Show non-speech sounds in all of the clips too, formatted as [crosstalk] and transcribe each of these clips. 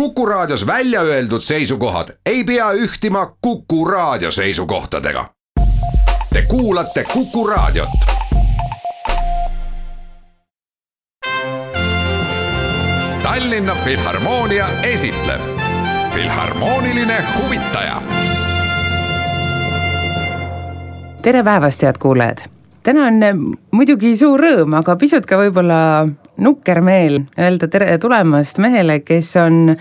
Kuku Raadios välja öeldud seisukohad ei pea ühtima Kuku Raadio seisukohtadega. Te kuulate Kuku Raadiot. Tallinna Filharmoonia esitleb Filharmooniline huvitaja. tere päevast, head kuulajad! täna on muidugi suur rõõm, aga pisut ka võib-olla nukker meel öelda tere tulemast mehele, kes on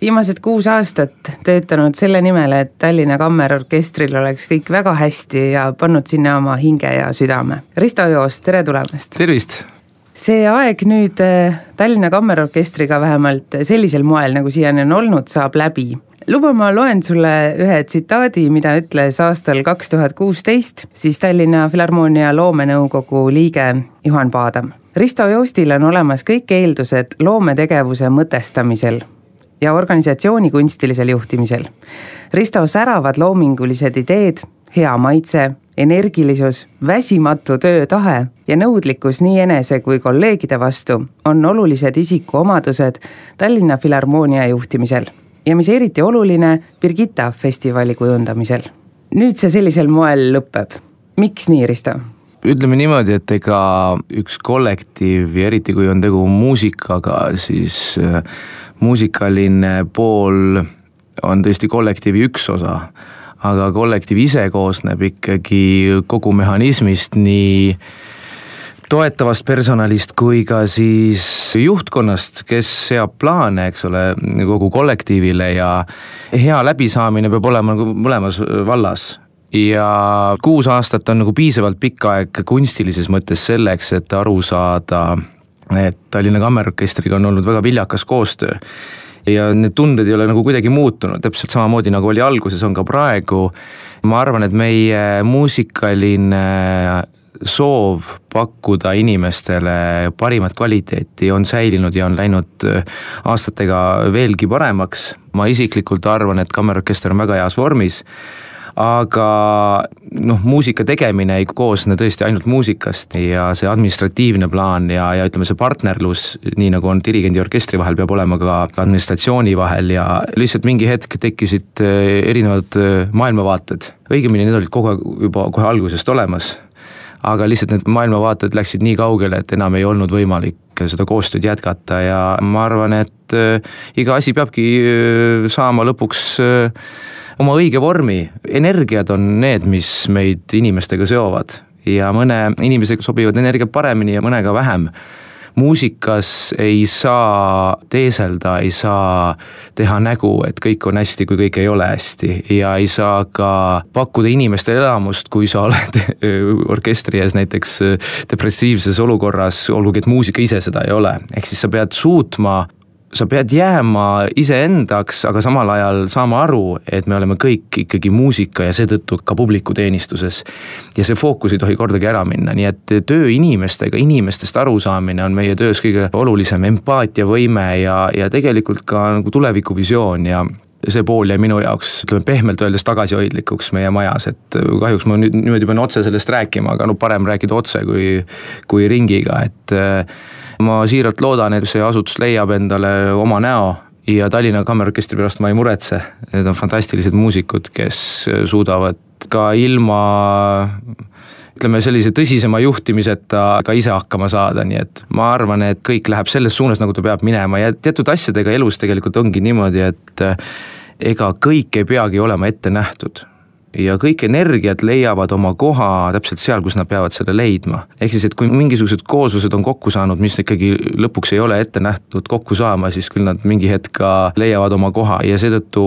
viimased kuus aastat töötanud selle nimel, et Tallinna Kammerorkestril oleks kõik väga hästi ja pannud sinna oma hinge ja südame. Risto Joos, tere tulemast! tervist! see aeg nüüd äh, Tallinna Kammerorkestriga vähemalt sellisel moel, nagu siiani on olnud, saab läbi luba, ma loen sulle ühe tsitaadi, mida ütles aastal kaks tuhat kuusteist siis Tallinna Filharmoonia loomenõukogu liige Juhan Paadam. Risto Joostil on olemas kõik eeldused loometegevuse mõtestamisel ja organisatsiooni kunstilisel juhtimisel. Risto säravad loomingulised ideed, hea maitse, energilisus, väsimatu töötahe ja nõudlikkus nii enese kui kolleegide vastu on olulised isikuomadused Tallinna Filharmoonia juhtimisel ja mis eriti oluline, Birgitta festivali kujundamisel. nüüd see sellisel moel lõpeb, miks nii, Risto? ütleme niimoodi, et ega üks kollektiiv ja eriti kui on tegu muusikaga, siis äh, muusikaline pool on tõesti kollektiivi üks osa. aga kollektiiv ise koosneb ikkagi kogu mehhanismist nii toetavast personalist kui ka siis juhtkonnast, kes seab plaane, eks ole, kogu kollektiivile ja hea läbisaamine peab olema nagu mõlemas vallas ja kuus aastat on nagu piisavalt pikk aeg kunstilises mõttes selleks, et aru saada, et Tallinna Kammerorkestriga on olnud väga viljakas koostöö ja need tunded ei ole nagu kuidagi muutunud, täpselt samamoodi nagu oli alguses, on ka praegu. ma arvan, et meie muusikaline soov pakkuda inimestele parimat kvaliteeti on säilinud ja on läinud äh, aastatega veelgi paremaks. ma isiklikult arvan, et kammerorkester on väga heas vormis aga noh, muusika tegemine ei koosne tõesti ainult muusikast ja see administratiivne plaan ja, ja ütleme, see partnerlus, nii nagu on dirigendi ja orkestri vahel, peab olema ka administratsiooni vahel ja lihtsalt mingi hetk tekkisid äh, erinevad äh, maailmavaated. õigemini need olid kogu aeg juba kohe algusest olemas aga lihtsalt need maailmavaated läksid nii kaugele, et enam ei olnud võimalik seda koostööd jätkata. Ja ma arvan, et äh, iga asi peabki äh, saama lõpuks äh, oma õige vormi, energiad on need, mis meid inimestega seovad. Ja mõne inimesega sobivad energiat paremini ja mõnega vähem muusikas ei saa teeselda, ei saa teha nägu, et kõik on hästi, kui kõik ei ole hästi. Ja ei saa ka pakkuda inimestele elamust, kui sa oled [laughs] orkestri ees näiteks depressiivses olukorras, olgugi et muusika ise seda ei ole, ehk siis sa pead suutma sa pead jääma iseendaks, aga samal ajal saama aru, et me oleme kõik ikkagi muusika ja seetõttu ka publiku teenistuses. ja see fookus ei tohi kordagi ära minna, nii et töö inimestega, inimestest arusaamine on meie töös kõige olulisem, empaatiavõime ja, ja tegelikult ka nagu tulevikuvisioon ja see pool jäi minu jaoks, ütleme pehmelt öeldes tagasihoidlikuks meie majas, et kahjuks ma nüüd niimoodi pean otse sellest rääkima, aga no parem rääkida otse kui, kui ringiga, et ma siiralt loodan, et see asutus leiab endale oma näo ja Tallinna Kammerorkestri pärast ma ei muretse, need on fantastilised muusikud, kes suudavad ka ilma ütleme sellise tõsisema juhtimiseta ka ise hakkama saada, nii et ma arvan, et kõik läheb selles suunas, nagu ta peab minema. Ja teatud asjadega elus tegelikult ongi niimoodi, et ega kõik ei peagi olema ette nähtud ja kõik energiat leiavad oma koha täpselt seal, kus nad peavad selle leidma. ehk siis, et kui mingisugused kooslused on kokku saanud, mis ikkagi lõpuks ei ole ette nähtud kokku saama, siis küll nad mingi hetk ka leiavad oma koha ja seetõttu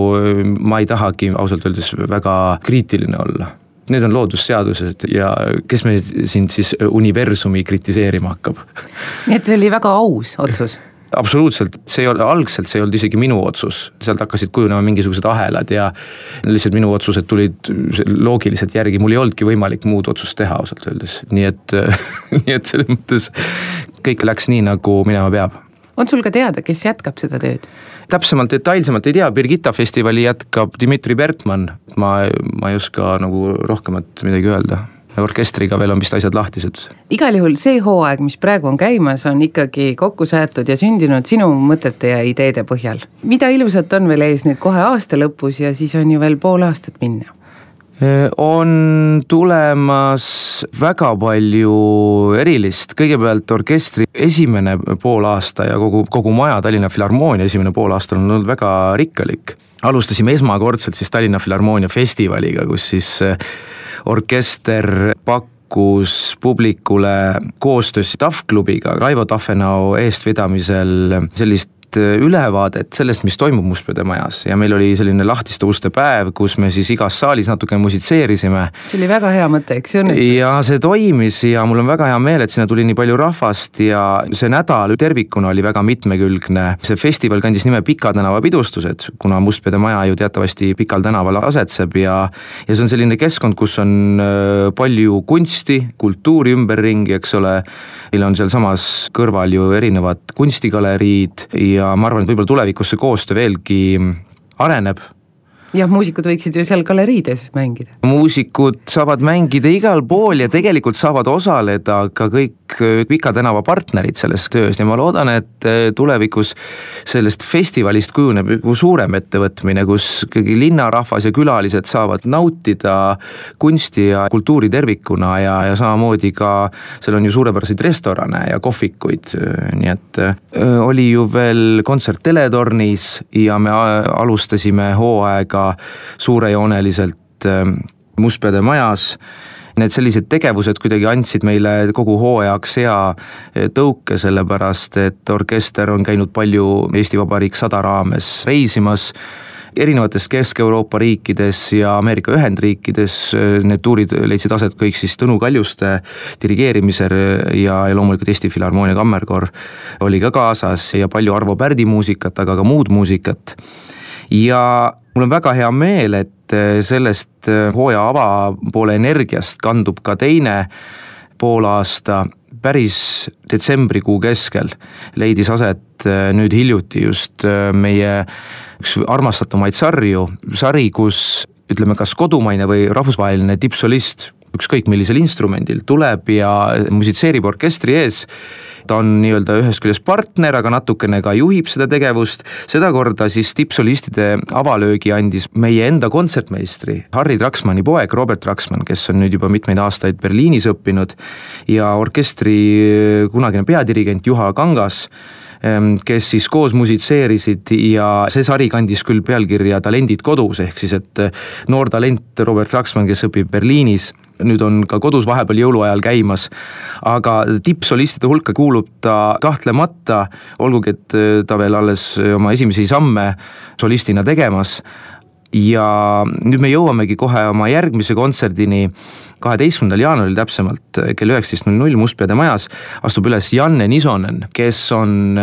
ma ei tahagi ausalt öeldes väga kriitiline olla need on loodusseadused ja kes meil sind siis universumi kritiseerima hakkab. [laughs] nii et see oli väga aus otsus absoluutselt, see ei ole, algselt see ei olnud isegi minu otsus, sealt hakkasid kujunema mingisugused ahelad ja lihtsalt minu otsused tulid loogiliselt järgi, mul ei olnudki võimalik muud otsust teha ausalt öeldes, nii et [laughs] nii et selles mõttes kõik läks nii, nagu minema peab. on sul ka teada, kes jätkab seda tööd? täpsemalt, detailsemalt ei tea, Birgitta festivali jätkab Dmitri Bertmann, ma, ma ei oska nagu rohkemat midagi öelda orkestriga veel on vist asjad lahtised. igal juhul see hooaeg, mis praegu on käimas, on ikkagi kokku seatud ja sündinud sinu mõtete ja ideede põhjal. mida ilusat on veel ees nüüd kohe aasta lõpus ja siis on ju veel pool aastat minna? On tulemas väga palju erilist, kõigepealt orkestri esimene poolaasta ja kogu, kogu maja Tallinna Filharmoonia esimene poolaasta on olnud väga rikkalik. alustasime esmakordselt siis Tallinna Filharmoonia festivaliga, kus siis orkester pakkus publikule koostöös TAF klubiga Raivo Tafenau eestvedamisel sellist Äh, ülevaadet sellest, mis toimub Mustpeade majas ja meil oli selline lahtiste uste päev, kus me siis igas saalis natukene musitseerisime. see oli väga hea mõte, eks see õnnestus? ja see toimis ja mul on väga hea meel, et sinna tuli nii palju rahvast ja see nädal tervikuna oli väga mitmekülgne. see festival kandis nime Pika tänava pidustused, kuna Mustpeade maja ju teatavasti Pikal tänaval asetseb ja ja see on selline keskkond, kus on äh, palju kunsti, kultuuri ümberringi, eks ole, meil on sealsamas kõrval ju erinevad kunstigaleriid ja ja ma arvan, et võib-olla tulevikus see koostöö veelgi areneb jah, muusikud võiksid ju seal galeriides mängida. muusikud saavad mängida igal pool ja tegelikult saavad osaleda ka kõik Pika tänava partnerid selles töös ja ma loodan, et eh, tulevikus sellest festivalist kujuneb nagu suurem ettevõtmine, kus ikkagi linnarahvas ja külalised saavad nautida kunsti ja kultuuri tervikuna ja, ja samamoodi ka seal on ju suurepäraseid restorane ja kohvikuid, nii et oli ju veel kontsert Teletornis ja me alustasime hooaega suurejooneliselt Mustpeade majas need sellised tegevused kuidagi andsid meile kogu hooajaks hea äh, tõuke, sellepärast et orkester on käinud palju Eesti Vabariik sada raames reisimas, erinevates Kesk-Euroopa riikides ja Ameerika Ühendriikides, äh, need tuurid leidsid aset kõik siis Tõnu Kaljuste dirigeerimisel ja, ja loomulikult Eesti Filharmoonia Kammerkoor oli ka kaasas ja palju Arvo Pärdi muusikat, aga ka muud muusikat. Ja mul on väga hea meel, et eh, sellest eh, hooaja avapoole energiast kandub ka teine poolaasta. Päris detsembrikuu keskel leidis aset eh, nüüd hiljuti just meie üks armastatumaid sarju, sari, kus ütleme, kas kodumaine või rahvusvaheline tippsolist, ükskõik millisel instrumendil, tuleb ja musitseerib orkestri ees. ta on nii-öelda ühest küljest partner, aga natukene ka juhib seda tegevust, sedakorda siis tippsolistide avalöögi andis meie enda kontsertmeistri, Harri Traksmanni poeg Robert Traksmann, kes on nüüd juba mitmeid aastaid Berliinis õppinud. ja orkestri kunagine peadirigent Juha Kangas ehm, kes siis koos musitseerisid ja see sari kandis küll pealkirja Talendid kodus, ehk siis et noor talent Robert Traksmann, kes õpib Berliinis nüüd on ka kodus vahepeal jõuluajal käimas. aga tippsolistide hulka kuulub ta kahtlemata, olgugi et äh, ta veel alles äh, oma esimesi samme solistina tegemas. Ja nüüd me jõuamegi kohe oma järgmise kontserdini kaheteistkümnendal jaanuaril täpsemalt kell üheksateist null null Mustpeade majas astub üles Janne Nisonen, kes on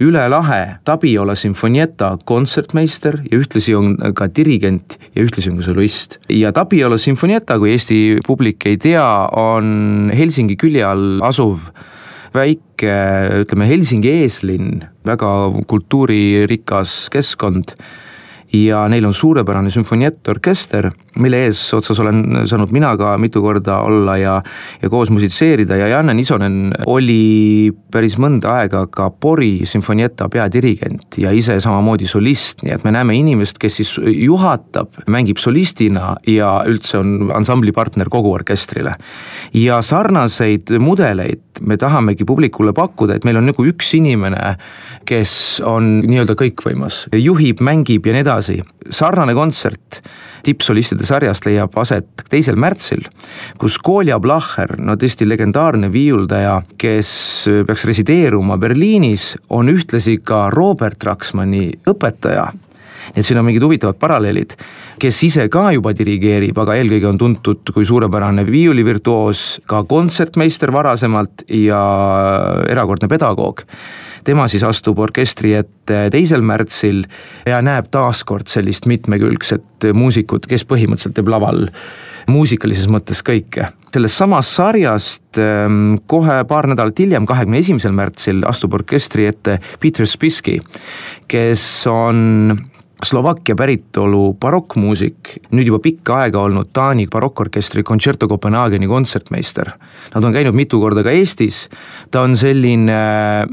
üle lahe Tabiola sinfonieta kontsertmeister ja ühtlasi on ka dirigent ja ühtlasi on ka solist. ja Tabiola sinfonieta, kui Eesti publik ei tea, on Helsingi külje all asuv väike, ütleme Helsingi eeslinn, väga kultuuririkas keskkond ja neil on suurepärane sümfonietorkester, mille eesotsas olen saanud mina ka mitu korda olla ja, ja koos musitseerida ja Janne Nisonen oli päris mõnda aega ka Pori sümfonieta peadirigent ja ise samamoodi solist, nii et me näeme inimest, kes siis juhatab, mängib solistina ja üldse on ansambli partner kogu orkestrile. ja sarnaseid mudeleid me tahamegi publikule pakkuda, et meil on nagu üks inimene, kes on nii-öelda kõikvõimas, juhib, mängib ja nii edasi, edasi, sarnane kontsert tippsolistide sarjast leiab aset teisel märtsil, kus Kolja Blacher, no tõesti legendaarne viiuldaja, kes peaks resideeruma Berliinis, on ühtlasi ka Robert Raksmanni õpetaja. Nii et siin on mingid huvitavad paralleelid, kes ise ka juba dirigeerib, aga eelkõige on tuntud kui suurepärane viiulivirtuoos, ka kontsertmeister varasemalt ja erakordne pedagoog tema siis astub orkestri ette teisel märtsil ja näeb taaskord sellist mitmekülgset muusikut, kes põhimõtteliselt teeb laval muusikalises mõttes kõike. sellest samast sarjast ehm, kohe paar nädalat hiljem, kahekümne esimesel märtsil astub orkestri ette Peter Spiski, kes on Slovakkia päritolu barokkmuusik, nüüd juba pikka aega olnud Taani barokkorkestri Concerto Copenhageni kontsertmeister. Nad on käinud mitu korda ka Eestis, ta on selline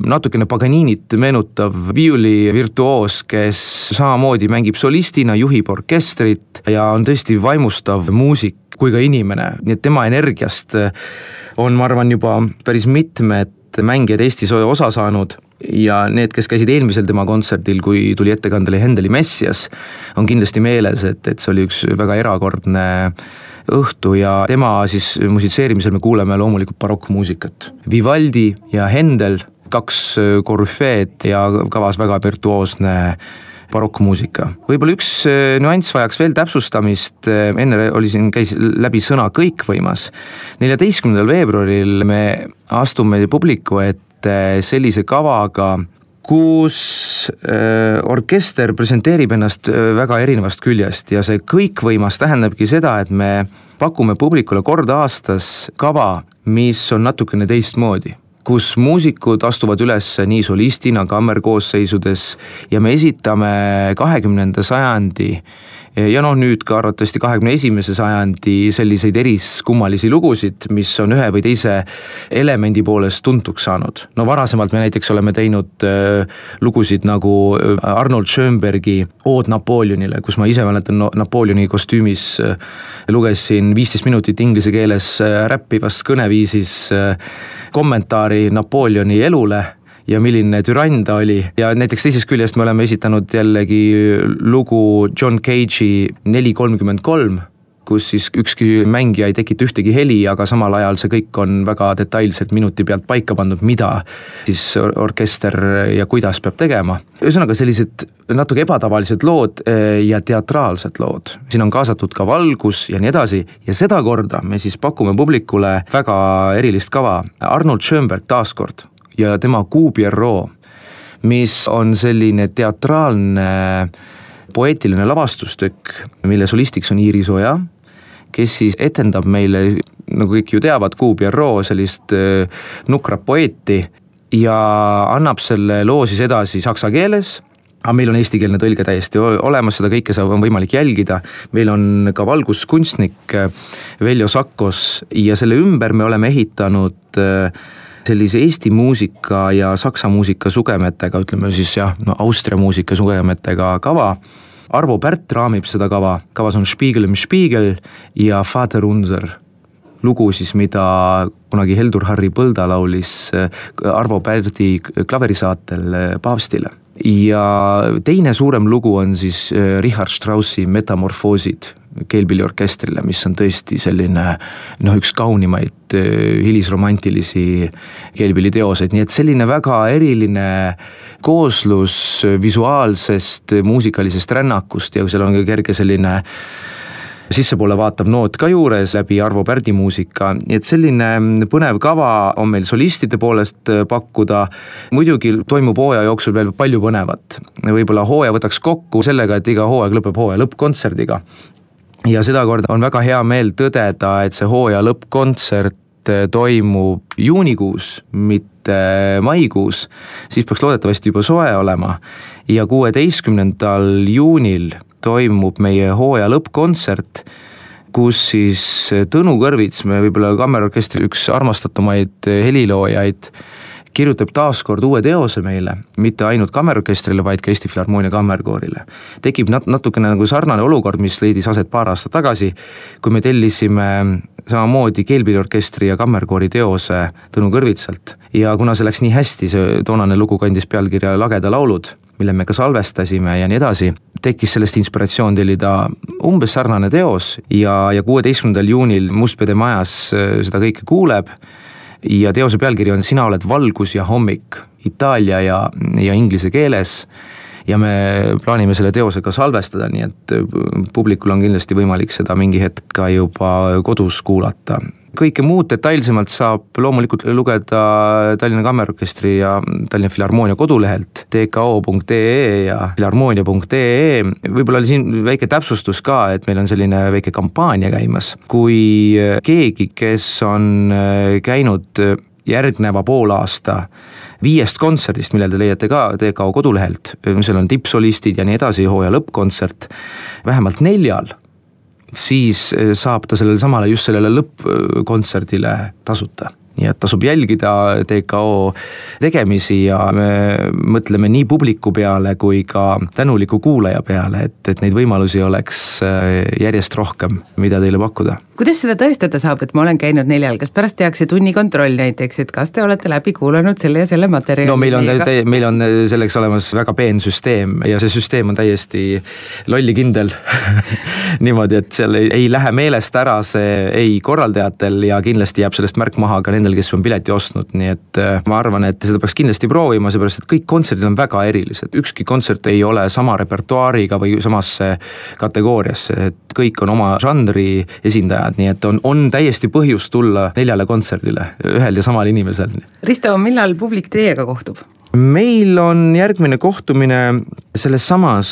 natukene Paganinit meenutav viiulivirtuoos, kes samamoodi mängib solistina, juhib orkestrit ja on tõesti vaimustav muusik kui ka inimene, nii et tema energiast on, ma arvan, juba päris mitmed mängijad Eestis osa saanud ja need, kes käisid eelmisel tema kontserdil, kui tuli ettekandele Hendeli Messias, on kindlasti meeles, et, et see oli üks väga erakordne õhtu ja tema siis musitseerimisel me kuuleme loomulikult barokkmuusikat. Vivaldi ja Händel, kaks korüfeed ja kavas väga virtuoosne barokkmuusika. võib-olla üks nüanss vajaks veel täpsustamist, enne oli siin, käis läbi sõna kõikvõimas. neljateistkümnendal veebruaril me astume publiku ette ette sellise kavaga, kus äh, orkester presenteerib ennast äh, väga erinevast küljest ja see kõikvõimas tähendabki seda, et me pakume publikule kord aastas kava, mis on natukene teistmoodi kus muusikud astuvad üles nii solistina, kammerkoosseisudes ja me esitame kahekümnenda sajandi ja noh, nüüd ka arvatavasti kahekümne esimese sajandi selliseid eriskummalisi lugusid, mis on ühe või teise elemendi poolest tuntuks saanud. no varasemalt me näiteks oleme teinud äh, lugusid nagu äh, Arnold Schönbergi Ood Napoleonile, kus ma ise mäletan no, Napoleoni kostüümis lugesin viisteist minutit inglise keeles räppivas kõneviisis kommentaari Napoleoni elule ja milline türann ta oli. Ja näiteks teisest küljest me oleme esitanud jällegi lugu John Cage'i Neli kolmkümmend kolm kus siis ükski mängija ei tekita ühtegi heli, aga samal ajal see kõik on väga detailselt minuti pealt paika pandud, mida siis orkester ja kuidas peab tegema. ühesõnaga sellised natuke ebatavalised lood eh, ja teatraalsed lood, siin on kaasatud ka valgus ja nii edasi. Ja sedakorda me siis pakume publikule väga erilist kava, Arnold Schönberg taaskord ja tema Kuubierroo, mis on selline teatraalne poeetiline lavastustükk, mille solistiks on Iiris Oja, kes siis etendab meile, nagu kõik ju teavad, Kuubierroo sellist äh, nukrat poeeti ja annab selle loo siis edasi saksa keeles aga meil on eestikeelne tõlge täiesti olemas, seda kõike saab, on võimalik jälgida. meil on ka valguskunstnik äh, Veljo Sakkos ja selle ümber me oleme ehitanud äh, sellise Eesti muusika ja saksa muusika sugemetega, ütleme siis jah, no Austria muusika sugemetega kava. Arvo Pärt raamib seda kava, kavas on Spiegel im Spiegel ja Vater unser lugu siis, mida kunagi Heldur Harri Põlda laulis äh, Arvo Pärdi klaverisaatel äh, paavstile. Ja teine suurem lugu on siis äh, Richard Straussi Metamorfoosid keelpilliorkestrile, mis on tõesti selline noh, üks kaunimaid äh, hilisromantilisi keelpilliteoseid, nii et selline väga eriline kooslus visuaalsest muusikalisest rännakust ja seal on ka kerge selline sissepoole vaatav noot ka juures läbi Arvo Pärdi muusika, nii et selline põnev kava on meil solistide poolest äh, pakkuda. muidugi toimub hooaja jooksul veel palju põnevat, võib-olla hooaja võtaks kokku sellega, et iga hooaeg lõpeb hooaja lõppkontserdiga ja sedakorda on väga hea meel tõdeda, et see hooaja lõppkontsert eh, toimub juunikuus, mitte maikuus, siis peaks loodetavasti juba soe olema. ja kuueteistkümnendal juunil toimub meie hooaja lõppkontsert, kus siis Tõnu Kõrvits, me võib-olla kammerorkestri üks armastatumaid heliloojaid, kirjutab taas kord uue teose meile, mitte ainult kammerorkestrile, vaid ka Eesti Filharmoonia Kammerkoorile. tekib nat-, natukene nagu sarnane olukord, mis leidis aset paar aastat tagasi, kui me tellisime samamoodi keelpilliorkestri ja kammerkoori teose Tõnu Kõrvitsalt ja kuna see läks nii hästi, see toonane lugu kandis pealkirja Lageda laulud, mille me ka salvestasime ja nii edasi, tekkis sellest inspiratsioon tellida umbes sarnane teos ja, ja kuueteistkümnendal juunil Mustpeade majas seda kõike kuuleb ja teose pealkiri on Sina oled valgus ja hommik itaalia ja, ja inglise keeles ja me plaanime selle teose ka salvestada, nii et publikul on kindlasti võimalik seda mingi hetk ka juba kodus kuulata kõike muud detailsemalt saab loomulikult lugeda Tallinna Kammerorkestri ja Tallinna Filharmoonia kodulehelt tko.ee ja filharmoonia.ee. võib-olla oli siin väike täpsustus ka, et meil on selline väike kampaania käimas, kui keegi, kes on käinud järgneva poolaasta viiest kontserdist, mille te leiate ka TKO kodulehelt, seal on tippsolistid ja nii edasi, hooaja lõppkontsert, vähemalt neljal, siis saab ta sellele samale, just sellele lõppkontserdile tasuta nii et tasub jälgida TKO tegemisi ja me mõtleme nii publiku peale kui ka tänuliku kuulaja peale, et, et neid võimalusi oleks äh, järjest rohkem, mida teile pakkuda. kuidas seda tõestada saab, et ma olen käinud neljal, kas pärast tehakse tunnikontroll näiteks, et kas te olete läbi kuulanud selle ja selle materjali? no meil on, meil on selleks olemas väga peen süsteem ja see süsteem on täiesti lollikindel [laughs] niimoodi, et seal ei, ei lähe meelest ära see ei korraldajatel ja kindlasti jääb sellest märk maha ka nendel nendel, kes on pileti ostnud, nii et äh, ma arvan, et seda peaks kindlasti proovima, seepärast et kõik kontserdid on väga erilised, ükski kontsert ei ole sama repertuaariga või samasse kategooriasse, et kõik on oma žanri esindajad, nii et on, on täiesti põhjust tulla neljale kontserdile ühel ja samal inimesel. Risto, millal publik teiega kohtub? meil on järgmine kohtumine selles samas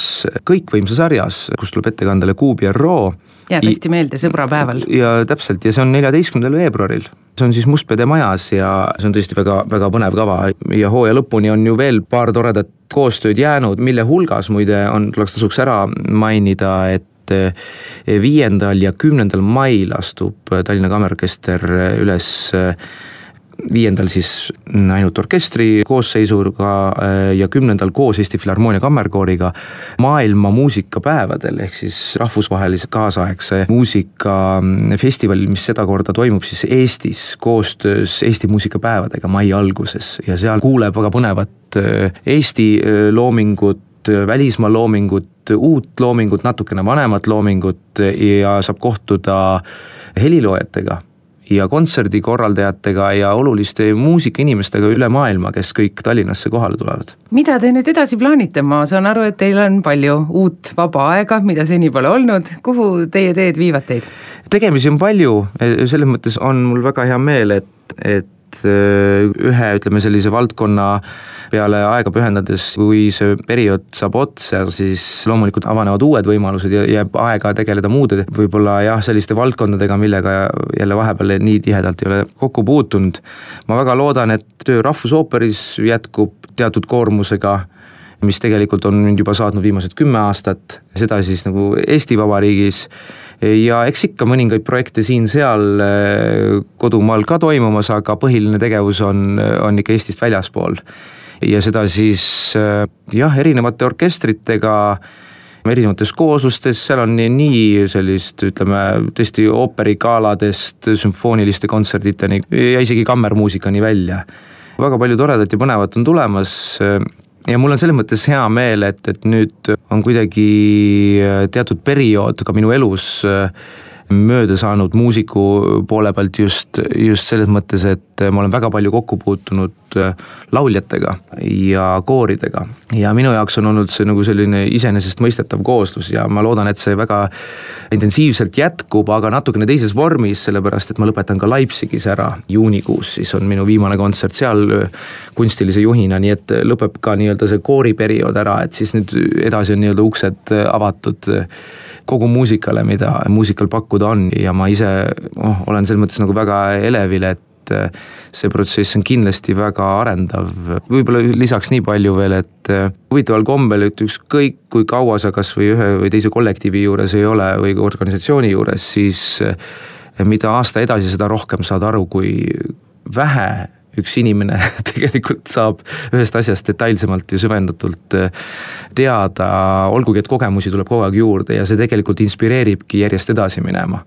kõikvõimsa sarjas, kus tuleb ettekandele Kuub ja Roo jääb hästi meelde sõbrapäeval. ja täpselt. Ja see on neljateistkümnendal veebruaril, see on siis Mustpeade majas ja see on tõesti väga, väga põnev kava. Ja hooaja lõpuni on ju veel paar toredat koostööd jäänud, mille hulgas muide on, tuleks tasuks ära mainida, et eh, viiendal ja kümnendal mail astub Tallinna Kammerorkester üles eh, viiendal siis ainult orkestri koosseisuga äh, ja kümnendal koos Eesti Filharmoonia Kammerkooriga maailma muusikapäevadel ehk siis rahvusvahelise kaasaegse muusikafestivalil, mis sedakorda toimub siis Eestis koostöös Eesti muusikapäevadega mai alguses. Ja seal kuuleb väga põnevat äh, Eesti äh, loomingut, välismaa loomingut, uut loomingut, natukene vanemat loomingut ja saab kohtuda heliloojatega ja kontserdikorraldajatega ja oluliste muusikainimestega üle maailma, kes kõik Tallinnasse kohale tulevad. mida te nüüd edasi plaanite, ma saan aru, et teil on palju uut vaba aega, mida seni pole olnud, kuhu teie teed viivad teid? tegemisi on palju, selles mõttes on mul väga hea meel, et, et Äh, ühe, ütleme sellise valdkonna peale aega pühendades, kui see periood saab otsa, siis loomulikult avanevad uued võimalused ja jääb aega tegeleda muude võib-olla jah, selliste valdkondadega, millega jälle vahepeal nii tihedalt ei ole kokku puutunud. ma väga loodan, et töö Rahvusooperis jätkub teatud koormusega mis tegelikult on nüüd juba saatnud viimased kümme aastat, seda siis nagu Eesti Vabariigis ja eks ikka mõningaid projekte siin-seal äh, kodumaal ka toimumas, aga põhiline tegevus on, on ikka Eestist väljaspool. ja seda siis äh, jah, erinevate orkestritega, erinevates kooslustes, seal on nii, nii sellist, ütleme tõesti ooperigaaladest sümfooniliste kontserditeni ja isegi kammermuusikani välja. väga palju toredat ja põnevat on tulemas ja mul on selles mõttes hea meel, et, et nüüd on kuidagi äh, teatud periood ka minu elus äh, mööda saanud muusiku poole pealt just, just selles mõttes, et ma olen väga palju kokku puutunud äh, lauljatega ja kooridega. ja minu jaoks on olnud see nagu selline iseenesestmõistetav kooslus ja ma loodan, et see väga intensiivselt jätkub, aga natukene teises vormis, sellepärast et ma lõpetan ka Leipzigis ära juunikuus, siis on minu viimane kontsert seal äh, kunstilise juhina, nii et lõpeb ka nii-öelda see kooriperiood ära, et siis nüüd edasi on nii-öelda uksed äh, avatud kogu muusikale, mida muusikal pakkuda on. Ja ma ise oh, olen selles mõttes nagu väga elevil, et eh, see protsess on kindlasti väga arendav, võib-olla lisaks nii palju veel, et eh, huvitaval kombel, et ükskõik kui kaua sa kas või ühe või teise kollektiivi juures ei ole või organisatsiooni juures, siis eh, mida aasta edasi, seda rohkem saad aru, kui vähe üks inimene [laughs] tegelikult saab ühest asjast detailsemalt ja süvendatult äh, teada, olgugi et kogemusi tuleb kogu aeg juurde ja see tegelikult inspireeribki järjest edasi minema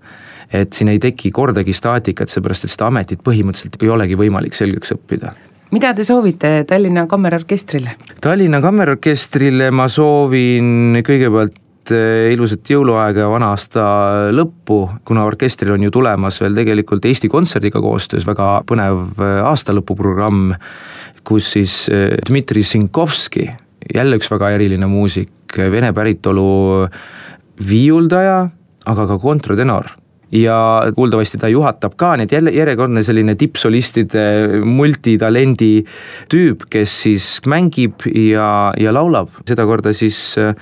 et siin ei teki kordagi staatikat, seepärast et seda ametit põhimõtteliselt ei olegi võimalik selgeks õppida mida te soovite Tallinna Kammerorkestrile? Tallinna Kammerorkestrile ma soovin kõigepealt Eh, ilusat jõuluaega ja vana aasta lõppu, kuna orkestril on ju tulemas veel tegelikult Eesti Kontserdiga koostöös väga põnev eh, aastalõpuprogramm, kus siis eh, Dmitri Sinkovski, jälle üks väga eriline muusik, vene päritolu viiuldaja, aga ka kontratenor ja kuuldavasti ta juhatab ka, nii et jälle järjekordne selline tippsolistide multitalendi tüüp, kes siis mängib ja, ja laulab, sedakorda siis äh,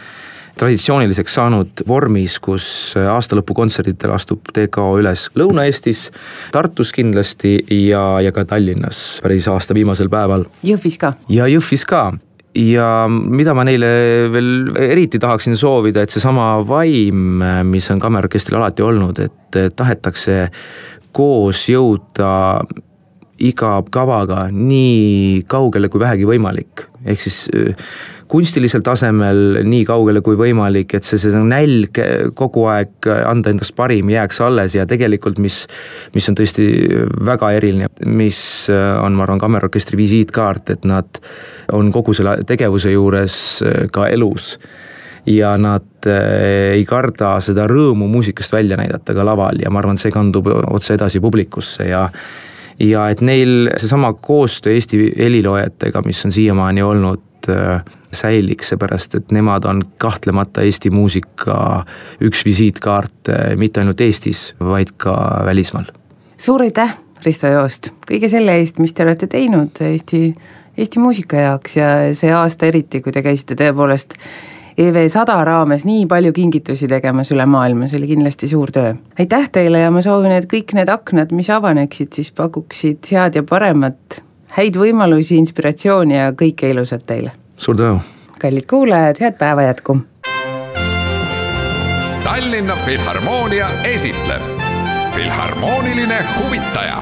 traditsiooniliseks saanud vormis, kus aastalõpukontserditel astub TKO üles Lõuna-Eestis, Tartus kindlasti ja, ja ka Tallinnas päris aasta viimasel päeval. Jõhvis ka? ja Jõhvis ka ja mida ma neile veel eriti tahaksin soovida, et seesama vaim, mis on kammerorkestril alati olnud, et tahetakse koos jõuda iga kavaga nii kaugele kui vähegi võimalik, ehk siis kunstilisel tasemel nii kaugele kui võimalik, et see, see nälg kogu aeg anda endast parim jääks alles ja tegelikult, mis, mis on tõesti väga eriline, mis on, ma arvan, kammerorkestri visiitkaart, et nad on kogu selle tegevuse juures ka elus. Ja nad ei karda seda rõõmu muusikast välja näidata ka laval ja ma arvan, see kandub otse edasi publikusse ja ja et neil seesama koostöö Eesti heliloojatega, mis on siiamaani olnud Äh, säiliks, seepärast et nemad on kahtlemata Eesti muusika üks visiitkaarte mitte ainult Eestis, vaid ka välismaal. suur aitäh, Risto Joost, kõige selle eest, mis te olete teinud Eesti, Eesti muusika jaoks ja see aasta eriti, kui te käisite tõepoolest EV sada raames nii palju kingitusi tegemas üle maailma, see oli kindlasti suur töö. aitäh teile ja ma soovin, et kõik need aknad, mis avaneksid, siis pakuksid head ja paremat häid võimalusi, inspiratsiooni ja kõike ilusat teile! suur tänu! kallid kuulajad, head päeva jätku! Tallinna Filharmoonia esitleb Filharmooniline huvitaja